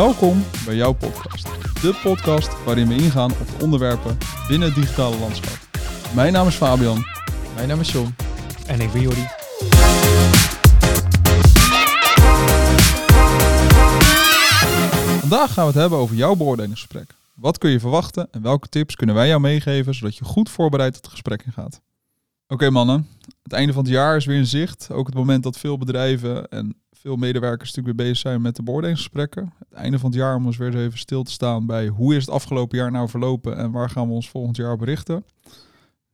Welkom bij jouw podcast. De podcast waarin we ingaan op de onderwerpen binnen het digitale landschap. Mijn naam is Fabian. Mijn naam is John. En ik ben Jordi. Vandaag gaan we het hebben over jouw beoordelingsgesprek. Wat kun je verwachten en welke tips kunnen wij jou meegeven zodat je goed voorbereid het gesprek ingaat? Oké mannen, het einde van het jaar is weer in zicht. Ook het moment dat veel bedrijven en veel medewerkers natuurlijk weer bezig zijn met de beoordelingsgesprekken. Het einde van het jaar om ons weer eens even stil te staan bij hoe is het afgelopen jaar nou verlopen en waar gaan we ons volgend jaar op richten.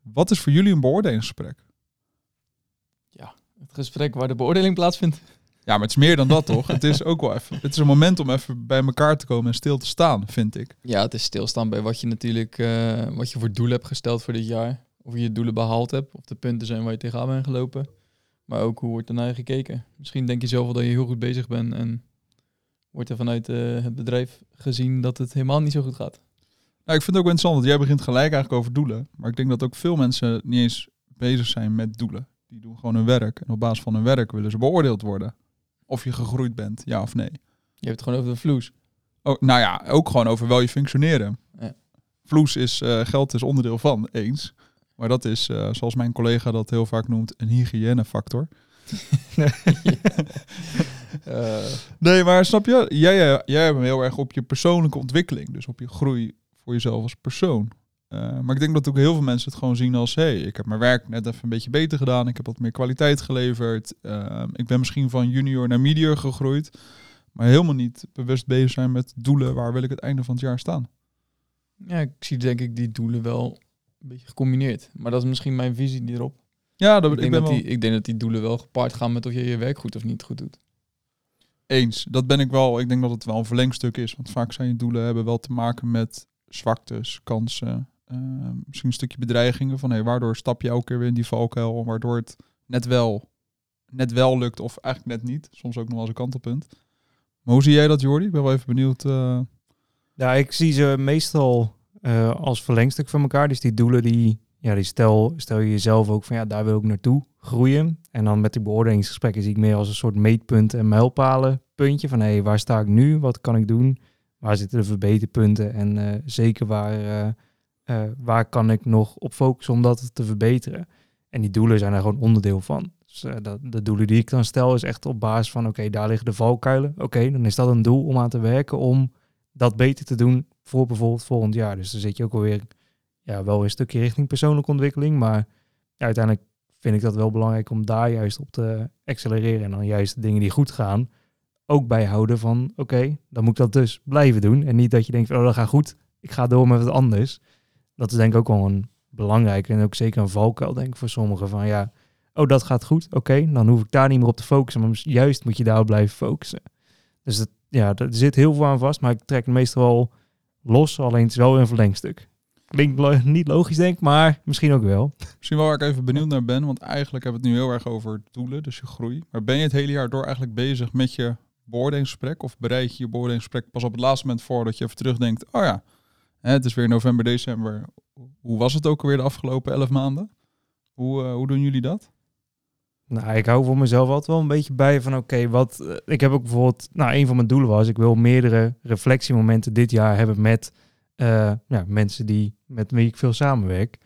Wat is voor jullie een beoordelingsgesprek? Het gesprek waar de beoordeling plaatsvindt. Ja, maar het is meer dan dat toch? Het is ook wel even. Het is een moment om even bij elkaar te komen en stil te staan, vind ik. Ja, het is stilstaan bij wat je natuurlijk, eh, wat je voor doel hebt gesteld voor dit jaar. Of je je doelen behaald hebt, of de punten zijn waar je tegenaan bent gelopen. Maar ook hoe wordt er naar je gekeken. Misschien denk je zelf wel dat je heel goed bezig bent en wordt er vanuit eh, het bedrijf gezien dat het helemaal niet zo goed gaat. Nou, ik vind het ook wel interessant, want jij begint gelijk eigenlijk over doelen. Maar ik denk dat ook veel mensen niet eens bezig zijn met doelen. Die doen gewoon hun werk. En op basis van hun werk willen ze beoordeeld worden. Of je gegroeid bent, ja of nee. Je hebt het gewoon over de vloes. Oh, nou ja, ook gewoon over wel je functioneren. Ja. Vloes is, eh, geld is onderdeel van, eens. Maar dat is, eh, zoals mijn collega dat heel vaak noemt, een hygiënefactor. Eh, Nee, maar snap je? Jij, eh, jij hebt hem heel erg op je persoonlijke ontwikkeling. Dus op je groei voor jezelf als persoon. Maar ik denk dat ook heel veel mensen het gewoon zien als... hé, hey, ik heb mijn werk net even een beetje beter gedaan. Ik heb wat meer kwaliteit geleverd. Eh, ik ben misschien van junior naar medior gegroeid. Maar helemaal niet bewust bezig zijn met doelen. Waar wil ik het einde van het jaar staan? ja, ik zie denk ik die doelen wel een beetje gecombineerd. Maar dat is misschien mijn visie erop. Ja, dat, Ik ik, denk, ben dat wel die, ik denk dat die doelen wel gepaard gaan met of je je werk goed of niet goed doet. eens. Dat ben ik wel. Ik denk dat het wel een verlengstuk is. Want vaak zijn je doelen hebben wel te maken met zwaktes, kansen. eh, misschien een stukje bedreigingen. Van hey, waardoor stap je elke keer weer in die valkuil. Waardoor het net wel, net wel lukt of eigenlijk net niet. Soms ook nog wel eens een kantelpunt. Maar hoe zie jij dat, Jordi? Ik ben wel even benieuwd. eh, Ja, ik zie ze meestal eh, als verlengstuk van elkaar. Dus die doelen, die, ja, die stel, stel je jezelf ook van ja, daar wil ik naartoe groeien. En dan met die beoordelingsgesprekken zie ik meer als een soort meetpunt en mijlpalen puntje. Van hé, hey, waar sta ik nu? Wat kan ik doen? Waar zitten de verbeterpunten? En eh, zeker waar, eh, waar kan ik nog op focussen om dat te verbeteren? En die doelen zijn er gewoon onderdeel van. Dus dat, de doelen die ik dan stel is echt op basis van oké, daar liggen de valkuilen. Oké, dan is dat een doel om aan te werken om dat beter te doen voor bijvoorbeeld volgend jaar. Dus dan zit je ook alweer ja, wel een stukje richting persoonlijke ontwikkeling. Maar uiteindelijk vind ik dat wel belangrijk om daar juist op te accelereren. En dan juist de dingen die goed gaan ook bijhouden van oké, dan moet ik dat dus blijven doen. En niet dat je denkt van oh, dat gaat goed, ik ga door met wat anders. Dat is denk ik ook wel een belangrijk en ook zeker een valkuil denk ik voor sommigen van ja, oh dat gaat goed, oké, dan hoef ik daar niet meer op te focussen. Maar juist moet je daarop blijven focussen. Dus dat, ja, er zit heel veel aan vast, maar ik trek meestal wel los. Alleen het wel een verlengstuk. Klinkt niet logisch, denk ik, maar misschien ook wel. misschien wel waar ik even benieuwd naar ben. Want eigenlijk hebben we het nu heel erg over doelen. Dus je groei. Maar ben je het hele jaar door eigenlijk bezig met je beoordelingsgesprek? Of bereid je je beoordelingsgesprek pas op het laatste moment voor dat je even terugdenkt. Oh ja, het is weer november, december. Hoe was het ook alweer de afgelopen elf maanden? Hoe, eh, hoe doen jullie dat? Nou, ik hou voor mezelf altijd wel een beetje bij van oké, wat. eh, ik heb ook bijvoorbeeld. Nou, een van mijn doelen was, ik wil meerdere reflectiemomenten dit jaar hebben met eh, ja, mensen die met wie ik veel samenwerk.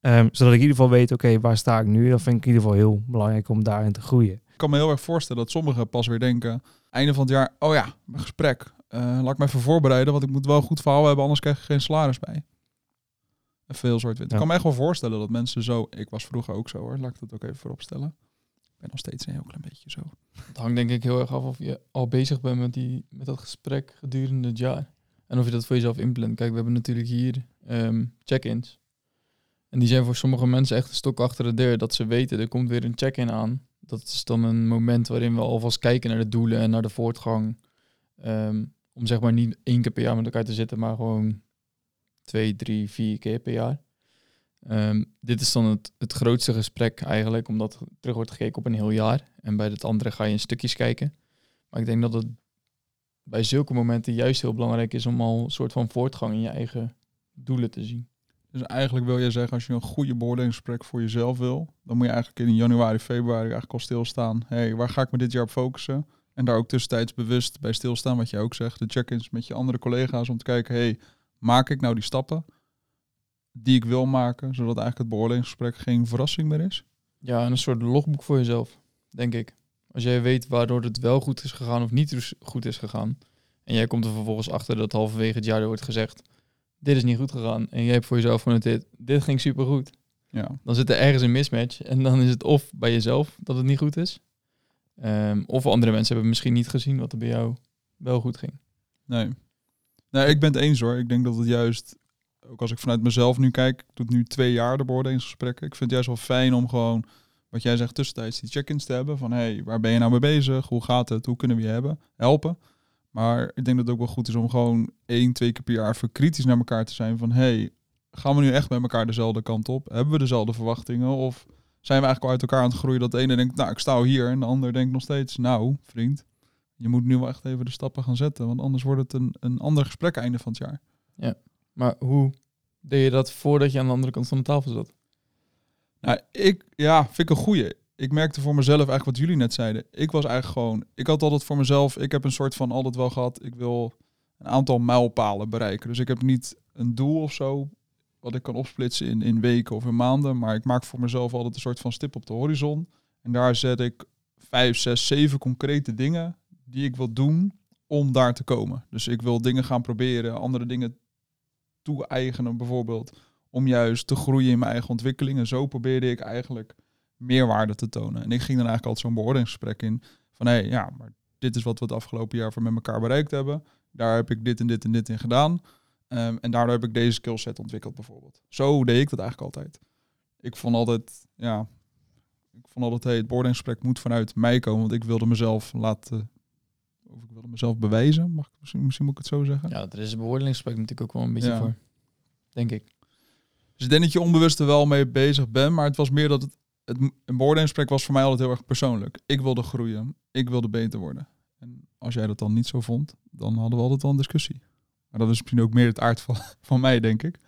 Ehm, zodat ik in ieder geval weet, oké, waar sta ik nu? Dat vind ik in ieder geval heel belangrijk om daarin te groeien. Ik kan me heel erg voorstellen dat sommigen pas weer denken, einde van het jaar, oh ja, mijn gesprek. Eh, laat ik me even voorbereiden, want ik moet wel een goed verhaal hebben, anders krijg ik geen salaris bij. Heel zwart-wit. Ik Ja. kan me echt wel voorstellen dat mensen zo, ik was vroeger ook zo hoor, laat ik dat ook even voorop stellen. Ik ben nog steeds een heel klein beetje zo. Het hangt denk ik heel erg af of je al bezig bent met, die, met dat gesprek gedurende het jaar. En of je dat voor jezelf inplant. Kijk, we hebben natuurlijk hier ehm, check-ins. En die zijn voor sommige mensen echt een stok achter de deur. Dat ze weten, er komt weer een check-in aan. Dat is dan een moment waarin we alvast kijken naar de doelen en naar de voortgang. Ehm, om zeg maar niet één keer per jaar met elkaar te zitten, maar gewoon twee, drie, vier keer per jaar. Ehm, dit is dan het, het grootste gesprek eigenlijk, omdat er terug wordt gekeken op een heel jaar. En bij het andere ga je in stukjes kijken. Maar ik denk dat het bij zulke momenten juist heel belangrijk is om al een soort van voortgang in je eigen doelen te zien. Dus eigenlijk wil je zeggen, als je een goede beoordelingsgesprek voor jezelf wil, dan moet je eigenlijk in januari, februari eigenlijk al stilstaan. Hé, hey, waar ga ik me dit jaar op focussen? En daar ook tussentijds bewust bij stilstaan, wat jij ook zegt. De check-ins met je andere collega's om te kijken, hey, maak ik nou die stappen die ik wil maken, zodat eigenlijk het beoordelingsgesprek geen verrassing meer is? Ja, en een soort logboek voor jezelf, denk ik. Als jij weet waardoor het wel goed is gegaan of niet dus goed is gegaan. En jij komt er vervolgens achter dat halverwege het jaar er wordt gezegd, dit is niet goed gegaan. En jij hebt voor jezelf genoteerd, dit ging supergoed. Ja, Dan zit er ergens een mismatch. En dan is het of bij jezelf dat het niet goed is. ehm, of andere mensen hebben misschien niet gezien wat er bij jou wel goed ging. nee. Nee, ik ben het eens hoor. Ik denk dat het juist, ook als ik vanuit mezelf nu kijk, ik doe nu twee jaar de beoordelingsgesprekken. Ik vind het juist wel fijn om gewoon, wat jij zegt, tussentijds die check-ins te hebben. Van hey, waar ben je nou mee bezig? Hoe gaat het? Hoe kunnen we je hebben? helpen? Maar ik denk dat het ook wel goed is om gewoon één, twee keer per jaar even kritisch naar elkaar te zijn. Van hey, gaan we nu echt met elkaar dezelfde kant op? Hebben we dezelfde verwachtingen? Of zijn we eigenlijk al uit elkaar aan het groeien dat de ene denkt, nou ik sta hier. En de ander denkt nog steeds, nou vriend, je moet nu wel echt even de stappen gaan zetten. Want anders wordt het een, een ander gesprek einde van het jaar. Maar hoe deed je dat voordat je aan de andere kant van de tafel zat? Nou, ik, ja, vind ik een goeie. Ik merkte voor mezelf eigenlijk wat jullie net zeiden. Ik was eigenlijk gewoon, ik had altijd voor mezelf, ik heb een soort van altijd wel gehad, ik wil een aantal mijlpalen bereiken. Dus ik heb niet een doel of zo, wat ik kan opsplitsen in, in weken of in maanden. Maar ik maak voor mezelf altijd een soort van stip op de horizon. En daar zet ik vijf, zes, zeven concrete dingen die ik wil doen om daar te komen. Dus ik wil dingen gaan proberen, andere dingen toe-eigenen bijvoorbeeld om juist te groeien in mijn eigen ontwikkeling. En zo probeerde ik eigenlijk meerwaarde te tonen. En ik ging dan eigenlijk altijd zo'n beoordelingsgesprek in van hé, hey, ja, maar dit is wat we het afgelopen jaar voor met elkaar bereikt hebben. Daar heb ik dit en dit en dit in gedaan. Ehm, en daardoor heb ik deze skillset ontwikkeld bijvoorbeeld. Zo deed ik dat eigenlijk altijd. Ik vond altijd, ja, ik vond altijd, hey, het beoordelingsgesprek moet vanuit mij komen, want ik wilde mezelf laten, of ik wilde mezelf bewijzen, mag ik misschien, misschien moet ik het zo zeggen. Ja, er is een beoordelingsgesprek natuurlijk ook wel een beetje Ja. voor. Denk ik. Dus ik denk dat je onbewust er wel mee bezig bent, maar het was meer dat het, het een beoordelingsgesprek was voor mij altijd heel erg persoonlijk. Ik wilde groeien, ik wilde beter worden. En als jij dat dan niet zo vond, dan hadden we altijd wel een discussie. Maar dat is misschien ook meer het aard van, van mij, denk ik.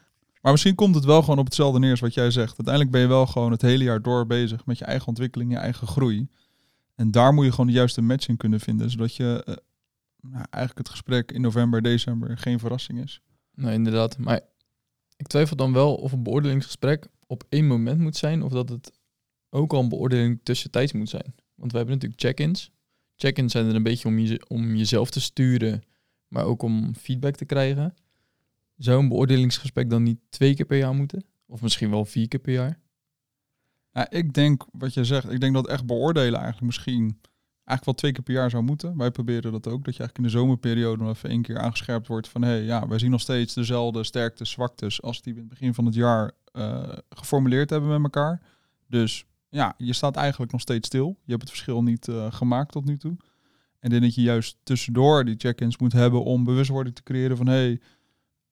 Maar misschien komt het wel gewoon op hetzelfde neer als wat jij zegt. Uiteindelijk ben je wel gewoon het hele jaar door bezig met je eigen ontwikkeling, je eigen groei. En daar moet je gewoon de juiste match in kunnen vinden, zodat je eh, nou, eigenlijk het gesprek in november, december geen verrassing is. Nee, inderdaad. Maar ik twijfel dan wel of een beoordelingsgesprek op één moment moet zijn, of dat het ook al een beoordeling tussentijds moet zijn. Want we hebben natuurlijk check-ins. Check-ins zijn er een beetje om, om jezelf te sturen, maar ook om feedback te krijgen. Zou een beoordelingsgesprek dan niet twee keer per jaar moeten? Of misschien wel vier keer per jaar? Ja, ik denk wat je zegt. Ik denk dat echt beoordelen eigenlijk misschien eigenlijk wel twee keer per jaar zou moeten. Wij proberen dat ook. Dat je eigenlijk in de zomerperiode nog even één keer aangescherpt wordt van hé, hey, ja, wij zien nog steeds dezelfde sterktes, zwaktes als die we in het begin van het jaar eh, geformuleerd hebben met elkaar. Dus ja, je staat eigenlijk nog steeds stil. Je hebt het verschil niet eh, gemaakt tot nu toe. En ik dat je juist tussendoor die check-ins moet hebben om bewustwording te creëren van hé, hey,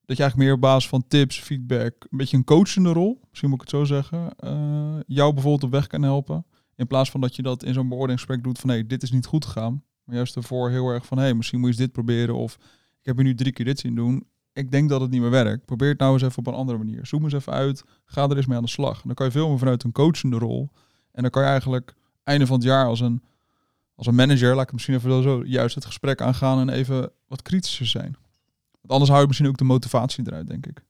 dat je eigenlijk meer op basis van tips, feedback, een beetje een coachende rol, misschien moet ik het zo zeggen, eh, jou bijvoorbeeld op weg kan helpen. In plaats van dat je dat in zo'n beoordelingsgesprek doet van hé, hey, dit is niet goed gegaan. Maar juist ervoor heel erg van hé, hey, misschien moet je eens dit proberen of ik heb je nu drie keer dit zien doen. Ik denk dat het niet meer werkt. Probeer het nou eens even op een andere manier. Zoom eens even uit. Ga er eens mee aan de slag. En dan kan je veel meer vanuit een coachende rol. En dan kan je eigenlijk einde van het jaar als een, als een manager, laat ik misschien even zo, juist het gesprek aangaan en even wat kritischer zijn. Want anders hou je misschien ook de motivatie eruit, denk ik.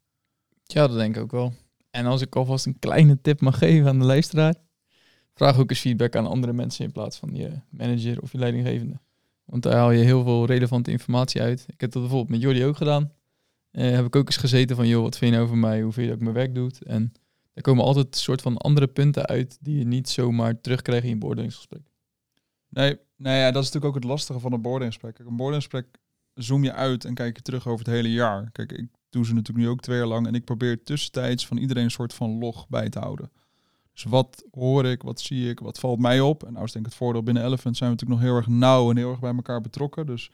Ja, dat denk ik ook wel. En als ik alvast een kleine tip mag geven aan de luisteraar, vraag ook eens feedback aan andere mensen in plaats van je manager of je leidinggevende. Want daar haal je heel veel relevante informatie uit. Ik heb dat bijvoorbeeld met Jordi ook gedaan. Eh, heb ik ook eens gezeten van, joh, wat vind je nou van mij? Hoe vind je dat ik mijn werk doe? En daar komen altijd een soort van andere punten uit die je niet zomaar terugkrijgt in je beoordelingsgesprek. Nee, nee ja, dat is natuurlijk ook het lastige van een beoordelingsgesprek. Een beoordelingsgesprek zoom je uit en kijk je terug over het hele jaar. Kijk, ik doe ze natuurlijk nu ook twee jaar lang en ik probeer tussentijds van iedereen een soort van log bij te houden. Dus wat hoor ik, wat zie ik, wat valt mij op? En nou is denk ik het voordeel binnen Elephant zijn we natuurlijk nog heel erg nauw en heel erg bij elkaar betrokken. Dus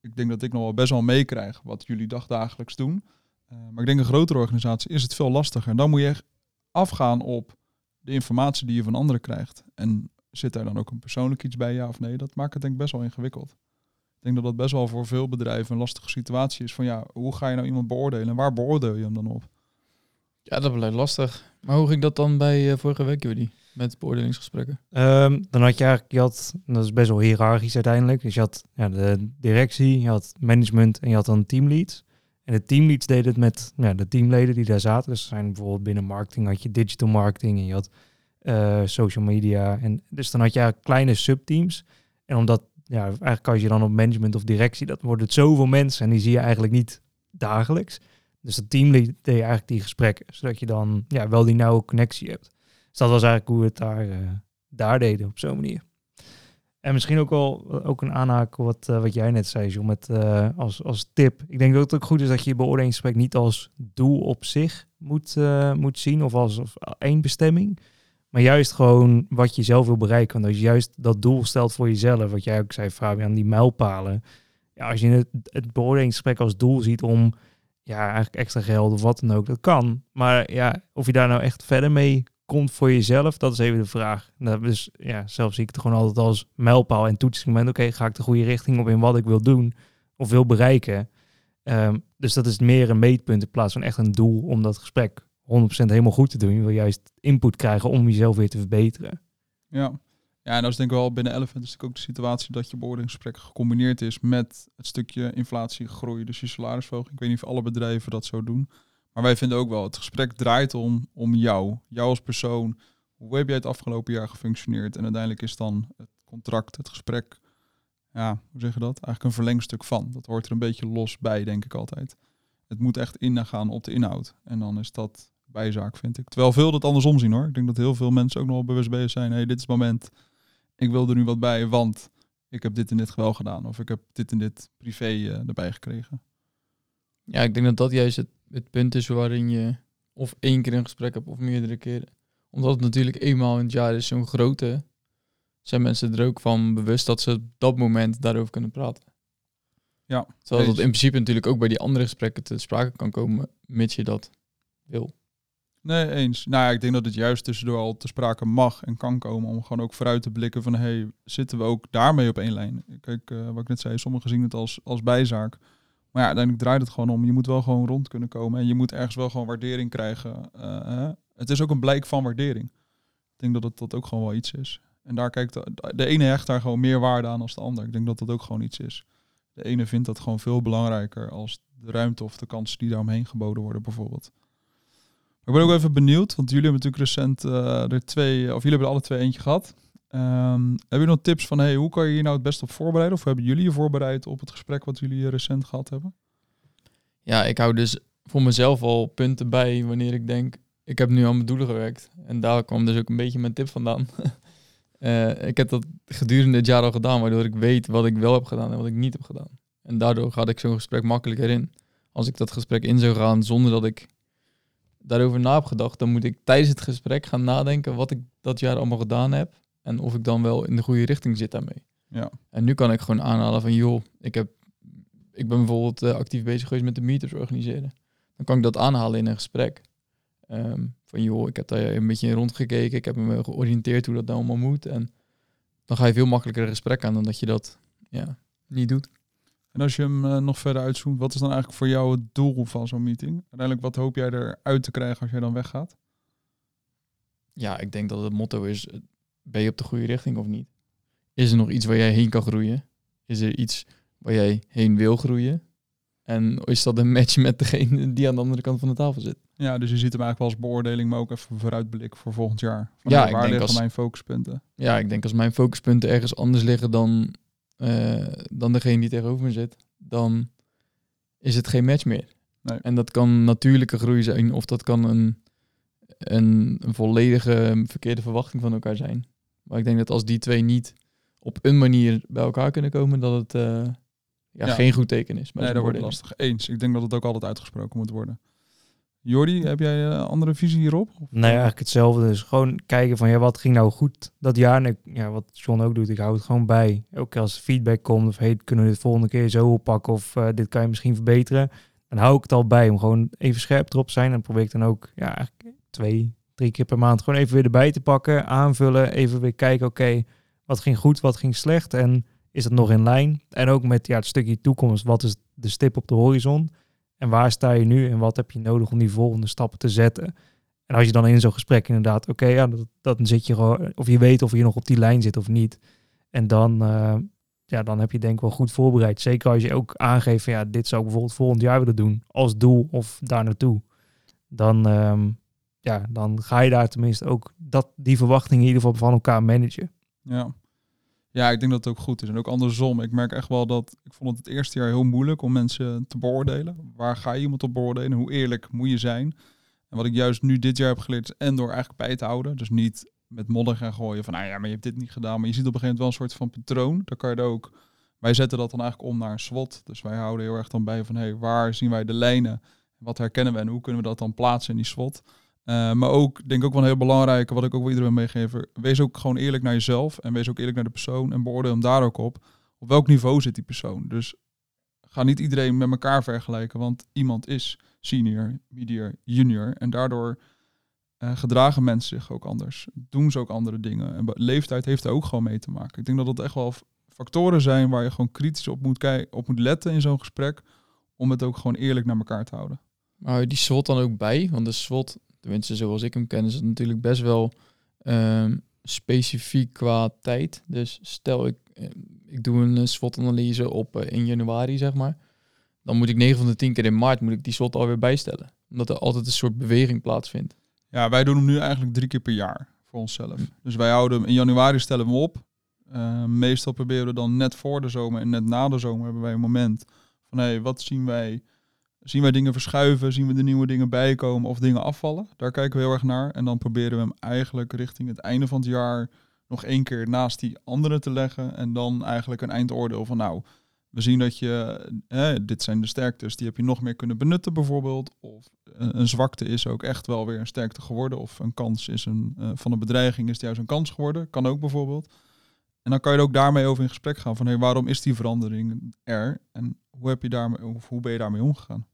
ik denk dat ik nog wel best wel meekrijg wat jullie dagdagelijks doen. Eh, maar ik denk een grotere organisatie is het veel lastiger. En dan moet je echt afgaan op de informatie die je van anderen krijgt. En zit daar dan ook een persoonlijk iets bij, ja of nee? Dat maakt het denk ik best wel ingewikkeld. Ik denk dat dat best wel voor veel bedrijven een lastige situatie is. Van ja, hoe ga je nou iemand beoordelen en waar beoordeel je hem dan op? Ja, dat blijft lastig. Maar hoe ging dat dan bij eh, vorige week, Jordi? met beoordelingsgesprekken? Ehm, dan had je eigenlijk, je had, dat is best wel hiërarchisch uiteindelijk. Dus je had ja, de directie, je had management en je had dan teamleads. En de teamleads deden het met ja, de teamleden die daar zaten. Dus er zijn bijvoorbeeld binnen marketing had je digital marketing en je had eh, social media. En dus dan had je eigenlijk kleine subteams. En omdat, ja, eigenlijk als je dan op management of directie, dat wordt het zoveel mensen en die zie je eigenlijk niet dagelijks. Dus dat teamlead deed eigenlijk die gesprekken, zodat je dan ja, wel die nauwe connectie hebt. Dus dat was eigenlijk hoe we het daar, eh, daar deden op zo'n manier. En misschien ook wel ook een aanhaak wat, eh, wat jij net zei, John, met, eh, als, als tip. Ik denk dat het ook goed is dat je je beoordelingsgesprek niet als doel op zich moet, moet zien of als of één bestemming. Maar juist gewoon wat je zelf wil bereiken. Want als je juist dat doel stelt voor jezelf, wat jij ook zei, Fabian, die mijlpalen. Ja, als je het, het beoordelingsgesprek als doel ziet om ja, eigenlijk extra geld of wat dan ook, dat kan. Maar ja, of je daar nou echt verder mee komt voor jezelf, dat is even de vraag. Nou, dus ja, zelf zie ik het gewoon altijd als mijlpaal en toetsingsmoment. Oké, ga ik de goede richting op in wat ik wil doen of wil bereiken. Ehm, dus dat is meer een meetpunt in plaats van echt een doel om dat gesprek 100% helemaal goed te doen. Je wil juist input krijgen om jezelf weer te verbeteren. Ja. Ja, en dat is denk ik wel binnen Elephant is ook de situatie dat je beoordelingsgesprek gecombineerd is met het stukje inflatiegroei, dus je salarisverhoging. Ik weet niet of alle bedrijven dat zo doen. Maar wij vinden ook wel, het gesprek draait om, om jou. Jou als persoon. Hoe heb jij het afgelopen jaar gefunctioneerd? En uiteindelijk is dan het contract, het gesprek, ja, hoe zeg je dat? Eigenlijk een verlengstuk van. Dat hoort er een beetje los bij, denk ik altijd. Het moet echt ingaan op de inhoud. En dan is dat bijzaak, vind ik. Terwijl veel dat andersom zien hoor. Ik denk dat heel veel mensen ook nog wel bewust bezig zijn. hey, dit is het moment. Ik wil er nu wat bij, want ik heb dit en dit wel gedaan. Of ik heb dit en dit privé uh, erbij gekregen. Ja, ik denk dat dat juist het, het punt is waarin je of één keer een gesprek hebt of meerdere keren. Omdat het natuurlijk eenmaal in het jaar is zo'n grote, zijn mensen er ook van bewust dat ze op dat moment daarover kunnen praten. Ja. Terwijl dat in principe natuurlijk ook bij die andere gesprekken te sprake kan komen, mits je dat wil. Nee, eens. Nou ja, ik denk dat het juist tussendoor al te sprake mag en kan komen om gewoon ook vooruit te blikken van hey, zitten we ook daarmee op één lijn? Kijk, uh, wat ik net zei, sommigen zien het als, als bijzaak. Maar ja, uiteindelijk draait het gewoon om. Je moet wel gewoon rond kunnen komen en je moet ergens wel gewoon waardering krijgen. Uh, het is ook een blijk van waardering. Ik denk dat het dat ook gewoon wel iets is. En daar kijkt de, de ene hecht daar gewoon meer waarde aan dan de ander. Ik denk dat dat ook gewoon iets is. De ene vindt dat gewoon veel belangrijker als de ruimte of de kansen die daaromheen geboden worden, bijvoorbeeld. Ik ben ook even benieuwd, want jullie hebben natuurlijk recent uh, er twee, of jullie hebben er alle twee eentje gehad. Um, heb je nog tips van hey, hoe kan je hier nou het best op voorbereiden? Of hebben jullie je voorbereid op het gesprek wat jullie recent gehad hebben? Ja, ik hou dus voor mezelf al punten bij wanneer ik denk, ik heb nu aan mijn doelen gewerkt. En daar kwam dus ook een beetje mijn tip vandaan. uh, ik heb dat gedurende het jaar al gedaan, waardoor ik weet wat ik wel heb gedaan en wat ik niet heb gedaan. En daardoor ga ik zo'n gesprek makkelijker in. Als ik dat gesprek in zou gaan zonder dat ik daarover na heb gedacht, dan moet ik tijdens het gesprek gaan nadenken wat ik dat jaar allemaal gedaan heb. En of ik dan wel in de goede richting zit daarmee. Ja. En nu kan ik gewoon aanhalen van, joh, ik, heb, ik ben bijvoorbeeld uh, actief bezig geweest met de meters organiseren. Dan kan ik dat aanhalen in een gesprek. Um, van, joh, ik heb daar een beetje rondgekeken. Ik heb me georiënteerd hoe dat nou allemaal moet. En dan ga je veel makkelijker een gesprek aan dan dat je dat ja, niet doet. En als je hem uh, nog verder uitzoomt, wat is dan eigenlijk voor jou het doel van zo'n meeting? Uiteindelijk, wat hoop jij eruit te krijgen als jij dan weggaat? Ja, ik denk dat het motto is, ben je op de goede richting of niet? Is er nog iets waar jij heen kan groeien? Is er iets waar jij heen wil groeien? En is dat een match met degene die aan de andere kant van de tafel zit? Ja, dus je ziet hem eigenlijk wel als beoordeling, maar ook even vooruitblik voor volgend jaar. Van ja, waar liggen als, mijn focuspunten? Ja, ik denk als mijn focuspunten ergens anders liggen dan, uh, dan degene die tegenover me zit, dan is het geen match meer. Nee. En dat kan natuurlijke groei zijn, of dat kan een, een, een volledige verkeerde verwachting van elkaar zijn. Maar ik denk dat als die twee niet op een manier bij elkaar kunnen komen, dat Jordi, heb jij een andere visie hierop? Nee, eigenlijk hetzelfde. Dus gewoon kijken van ja, wat ging nou goed dat jaar. En ja, wat John ook doet, ik hou het gewoon bij. Ook als feedback komt of hey, kunnen we dit volgende keer zo oppakken of uh, dit kan je misschien verbeteren. Dan hou ik het al bij om gewoon even scherp erop te zijn. En probeer ik dan ook ja, twee, drie keer per maand gewoon even weer erbij te pakken, aanvullen, even weer kijken, oké, wat ging goed, wat ging slecht en is het nog in lijn? En ook met ja, het stukje toekomst, wat is de stip op de horizon? En waar sta je nu en wat heb je nodig om die volgende stappen te zetten? En als je dan in zo'n gesprek inderdaad, oké, ja, dat, dan zit je gewoon, of je weet of je nog op die lijn zit of niet. En dan, eh, ja, dan heb je denk ik wel goed voorbereid. Zeker als je ook aangeeft van ja, dit zou ik bijvoorbeeld volgend jaar willen doen als doel of daar naartoe. Dan, ehm, ja, dan ga je daar tenminste ook dat, die verwachtingen in ieder geval van elkaar managen. Ja. Ja, ik denk dat het ook goed is. En ook andersom. Ik merk echt wel dat ik vond het het eerste jaar heel moeilijk om mensen te beoordelen. Waar ga je iemand op beoordelen? Hoe eerlijk moet je zijn? En wat ik juist nu dit jaar heb geleerd is en door eigenlijk bij te houden. Dus niet met modder gaan gooien van, nou ja, maar je hebt dit niet gedaan. Maar je ziet op een gegeven moment wel een soort van patroon. Daar kan je er ook... Wij zetten dat dan eigenlijk om naar een SWOT. Dus wij houden heel erg dan bij van, hé, hey, waar zien wij de lijnen? Wat herkennen we en hoe kunnen we dat dan plaatsen in die SWOT? Uh, maar ook, denk ook wel een heel belangrijke, wat ik ook wel iedereen meegeven. Wees ook gewoon eerlijk naar jezelf en wees ook eerlijk naar de persoon en beoordeel hem daar ook op. Op welk niveau zit die persoon? Dus ga niet iedereen met elkaar vergelijken, want iemand is senior, medior, junior. En daardoor uh, gedragen mensen zich ook anders. Doen ze ook andere dingen. En leeftijd heeft er ook gewoon mee te maken. Ik denk dat dat echt wel factoren zijn waar je gewoon kritisch op moet, op moet letten in zo'n gesprek. Om het ook gewoon eerlijk naar elkaar te houden. Maar die SWOT dan ook bij? Want de SWOT tenminste zoals ik hem ken, is het natuurlijk best wel um, specifiek qua tijd. Dus stel ik, eh, ik doe een SWOT-analyse op uh, in januari, zeg maar. Dan moet ik 9 van de 10 keer in maart moet ik die SWOT alweer bijstellen. Omdat er altijd een soort beweging plaatsvindt. Ja, wij doen hem nu eigenlijk drie keer per jaar voor onszelf. Hm. Dus wij houden hem in januari stellen we hem op. Uh, meestal proberen we dan net voor de zomer en net na de zomer hebben wij een moment van hé, hey, wat zien wij Zien wij dingen verschuiven? Zien we de nieuwe dingen bijkomen of dingen afvallen? Daar kijken we heel erg naar. En dan proberen we hem eigenlijk richting het einde van het jaar nog één keer naast die andere te leggen. En dan eigenlijk een eindoordeel van nou, we zien dat je, dit zijn de sterktes, die heb je nog meer kunnen benutten bijvoorbeeld. Of een, zwakte is ook echt wel weer een sterkte geworden. Of een kans is een, uh, van een bedreiging is het juist een kans geworden. Kan ook bijvoorbeeld. En dan kan je er ook daarmee over in gesprek gaan van hey, waarom is die verandering er? En hoe, heb je daarmee, of hoe ben je daarmee omgegaan?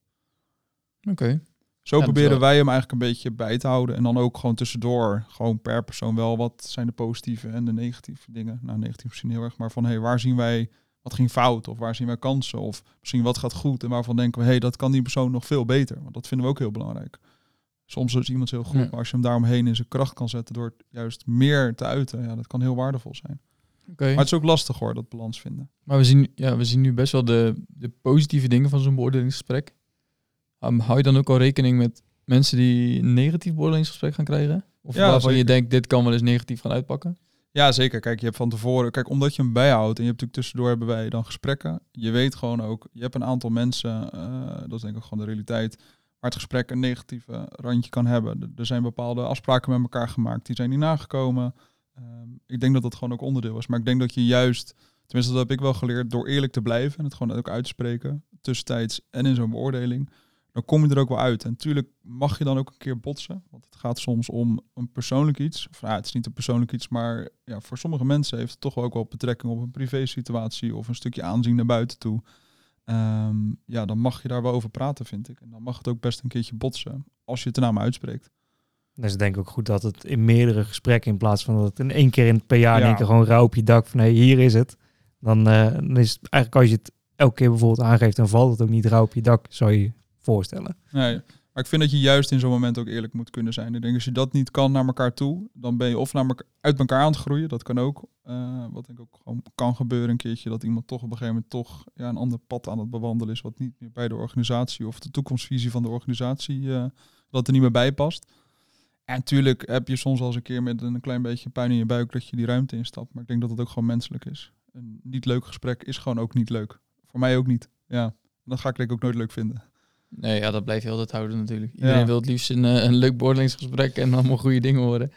Oké. Zo proberen wij hem eigenlijk een beetje bij te houden. En dan ook gewoon tussendoor, gewoon per persoon wel, wat zijn de positieve en de negatieve dingen. Nou, negatief misschien heel erg, maar van hey, waar zien wij, wat ging fout? Of waar zien wij kansen? Of misschien wat gaat goed en waarvan denken we, hey, dat kan die persoon nog veel beter. Want dat vinden we ook heel belangrijk. Soms is iemand heel goed, maar als je hem daaromheen in zijn kracht kan zetten door juist meer te uiten, ja, dat kan heel waardevol zijn. Okay. Maar het is ook lastig hoor, dat balans vinden. Maar we zien, ja, we zien nu best wel de, de positieve dingen van zo'n beoordelingsgesprek. Um, hou je dan ook al rekening met mensen die een negatief beoordelingsgesprek gaan krijgen? Of ja, waarvan je denkt, dit kan wel eens negatief gaan uitpakken? Ja, zeker. Kijk, je hebt van tevoren, kijk, omdat je hem bijhoudt en je hebt natuurlijk tussendoor hebben wij dan gesprekken. Je weet gewoon ook, je hebt een aantal mensen, uh, dat is denk ik gewoon de realiteit, waar het gesprek een negatieve randje kan hebben. Er zijn bepaalde afspraken met elkaar gemaakt, die zijn niet nagekomen. Um, ik denk dat dat gewoon ook onderdeel is. Maar ik denk dat je juist, tenminste dat heb ik wel geleerd, door eerlijk te blijven en het gewoon ook uitspreken, tussentijds en in zo'n beoordeling, dan kom je er ook wel uit. En natuurlijk mag je dan ook een keer botsen. Want het gaat soms om een persoonlijk iets. Of, het is niet een persoonlijk iets, maar ja, voor sommige mensen heeft het toch ook wel betrekking op een privé situatie of een stukje aanzien naar buiten toe. Ehm, ja, dan mag je daar wel over praten, vind ik. En dan mag het ook best een keertje botsen, als je het naam uitspreekt. Dus denk ik ook goed dat het in meerdere gesprekken, in plaats van dat het in één keer in per jaar in één keer gewoon rauw op je dak van hé, hier is het. Dan, uh, dan is het eigenlijk als je het elke keer bijvoorbeeld aangeeft, dan valt het ook niet rauw op je dak, zou je voorstellen. Nee, maar ik vind dat je juist in zo'n moment ook eerlijk moet kunnen zijn. Ik denk als je dat niet kan naar elkaar toe, dan ben je of naar uit elkaar aan het groeien. Dat kan ook. Uh, wat denk ik ook gewoon kan gebeuren een keertje. Dat iemand toch op een gegeven moment toch ja, een ander pad aan het bewandelen is. Wat niet meer bij de organisatie of de toekomstvisie van de organisatie, uh, dat er niet meer bij past. En natuurlijk heb je soms wel eens een keer met een klein beetje pijn in je buik dat je die ruimte instapt. Maar ik denk dat het ook gewoon menselijk is. Een niet leuk gesprek is gewoon ook niet leuk. Voor mij ook niet. Ja, dat ga ik denk ik ook nooit leuk vinden. Nee, ja, dat blijf je altijd houden natuurlijk. Iedereen wil het liefst een, eh, een leuk beoordelingsgesprek en allemaal goede dingen horen.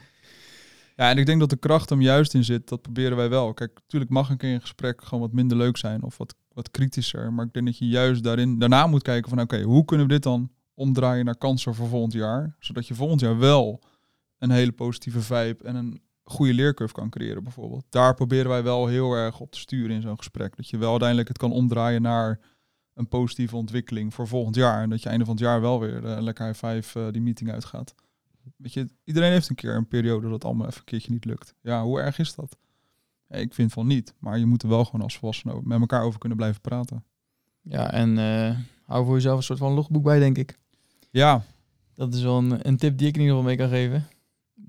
Ja, en ik denk dat de kracht hem juist in zit. Dat proberen wij wel. Kijk, natuurlijk mag een keer een gesprek gewoon wat minder leuk zijn of wat, wat kritischer. Maar ik denk dat je juist daarin daarna moet kijken van oké, hoe kunnen we dit dan omdraaien naar kansen voor volgend jaar? Zodat je volgend jaar wel een hele positieve vibe en een goede leercurve kan creëren bijvoorbeeld. Daar proberen wij wel heel erg op te sturen in zo'n gesprek. Dat je wel uiteindelijk het kan omdraaien naar een positieve ontwikkeling voor volgend jaar. En dat je einde van het jaar wel weer uh, lekker high five uh, die meeting uitgaat. Weet je, iedereen heeft een keer een periode dat allemaal even een keertje niet lukt. Ja, hoe erg is dat? ik vind van niet. Maar je moet er wel gewoon als volwassenen met elkaar over kunnen blijven praten. Ja, en uh, hou voor jezelf een soort van logboek bij, denk ik. Ja, Dat is wel een, een tip die ik in ieder geval mee kan geven.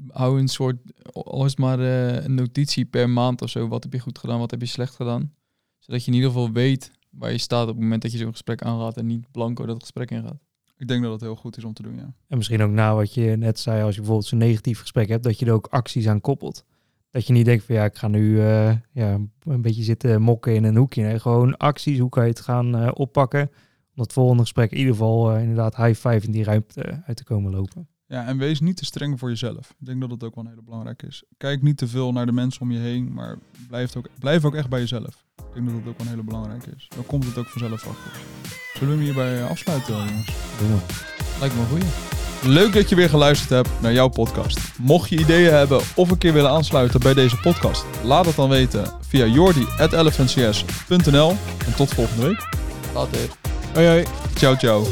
Hou een soort, al is het maar eh, een notitie per maand of zo. Wat heb je goed gedaan, wat heb je slecht gedaan. Zodat je in ieder geval weet waar je staat op het moment dat je zo'n gesprek aangaat en niet blanco dat gesprek ingaat. Ik denk dat het heel goed is om te doen, ja. En misschien ook na wat je net zei, als je bijvoorbeeld zo'n negatief gesprek hebt, dat je er ook acties aan koppelt. Dat je niet denkt van ja, ik ga nu eh, ja, een beetje zitten mokken in een hoekje. Nee, gewoon acties, hoe kan je het gaan eh, oppakken. Om het volgende gesprek in ieder geval eh, inderdaad high five in die ruimte uit te komen lopen. Ja, en wees niet te streng voor jezelf. Ik denk dat dat ook wel een hele belangrijke is. Kijk niet te veel naar de mensen om je heen, maar blijf ook, blijf ook echt bij jezelf. Ik denk dat dat ook wel een hele belangrijke is. Dan komt het ook vanzelf achter. Zullen we hem hierbij afsluiten, jongens? Lijkt me een goeie. Leuk dat je weer geluisterd hebt naar jouw podcast. Mocht je ideeën hebben of een keer willen aansluiten bij deze podcast, laat het dan weten via jordi.elephantcs.nl. En tot volgende week. Later. Hoi hoi. Ciao, ciao.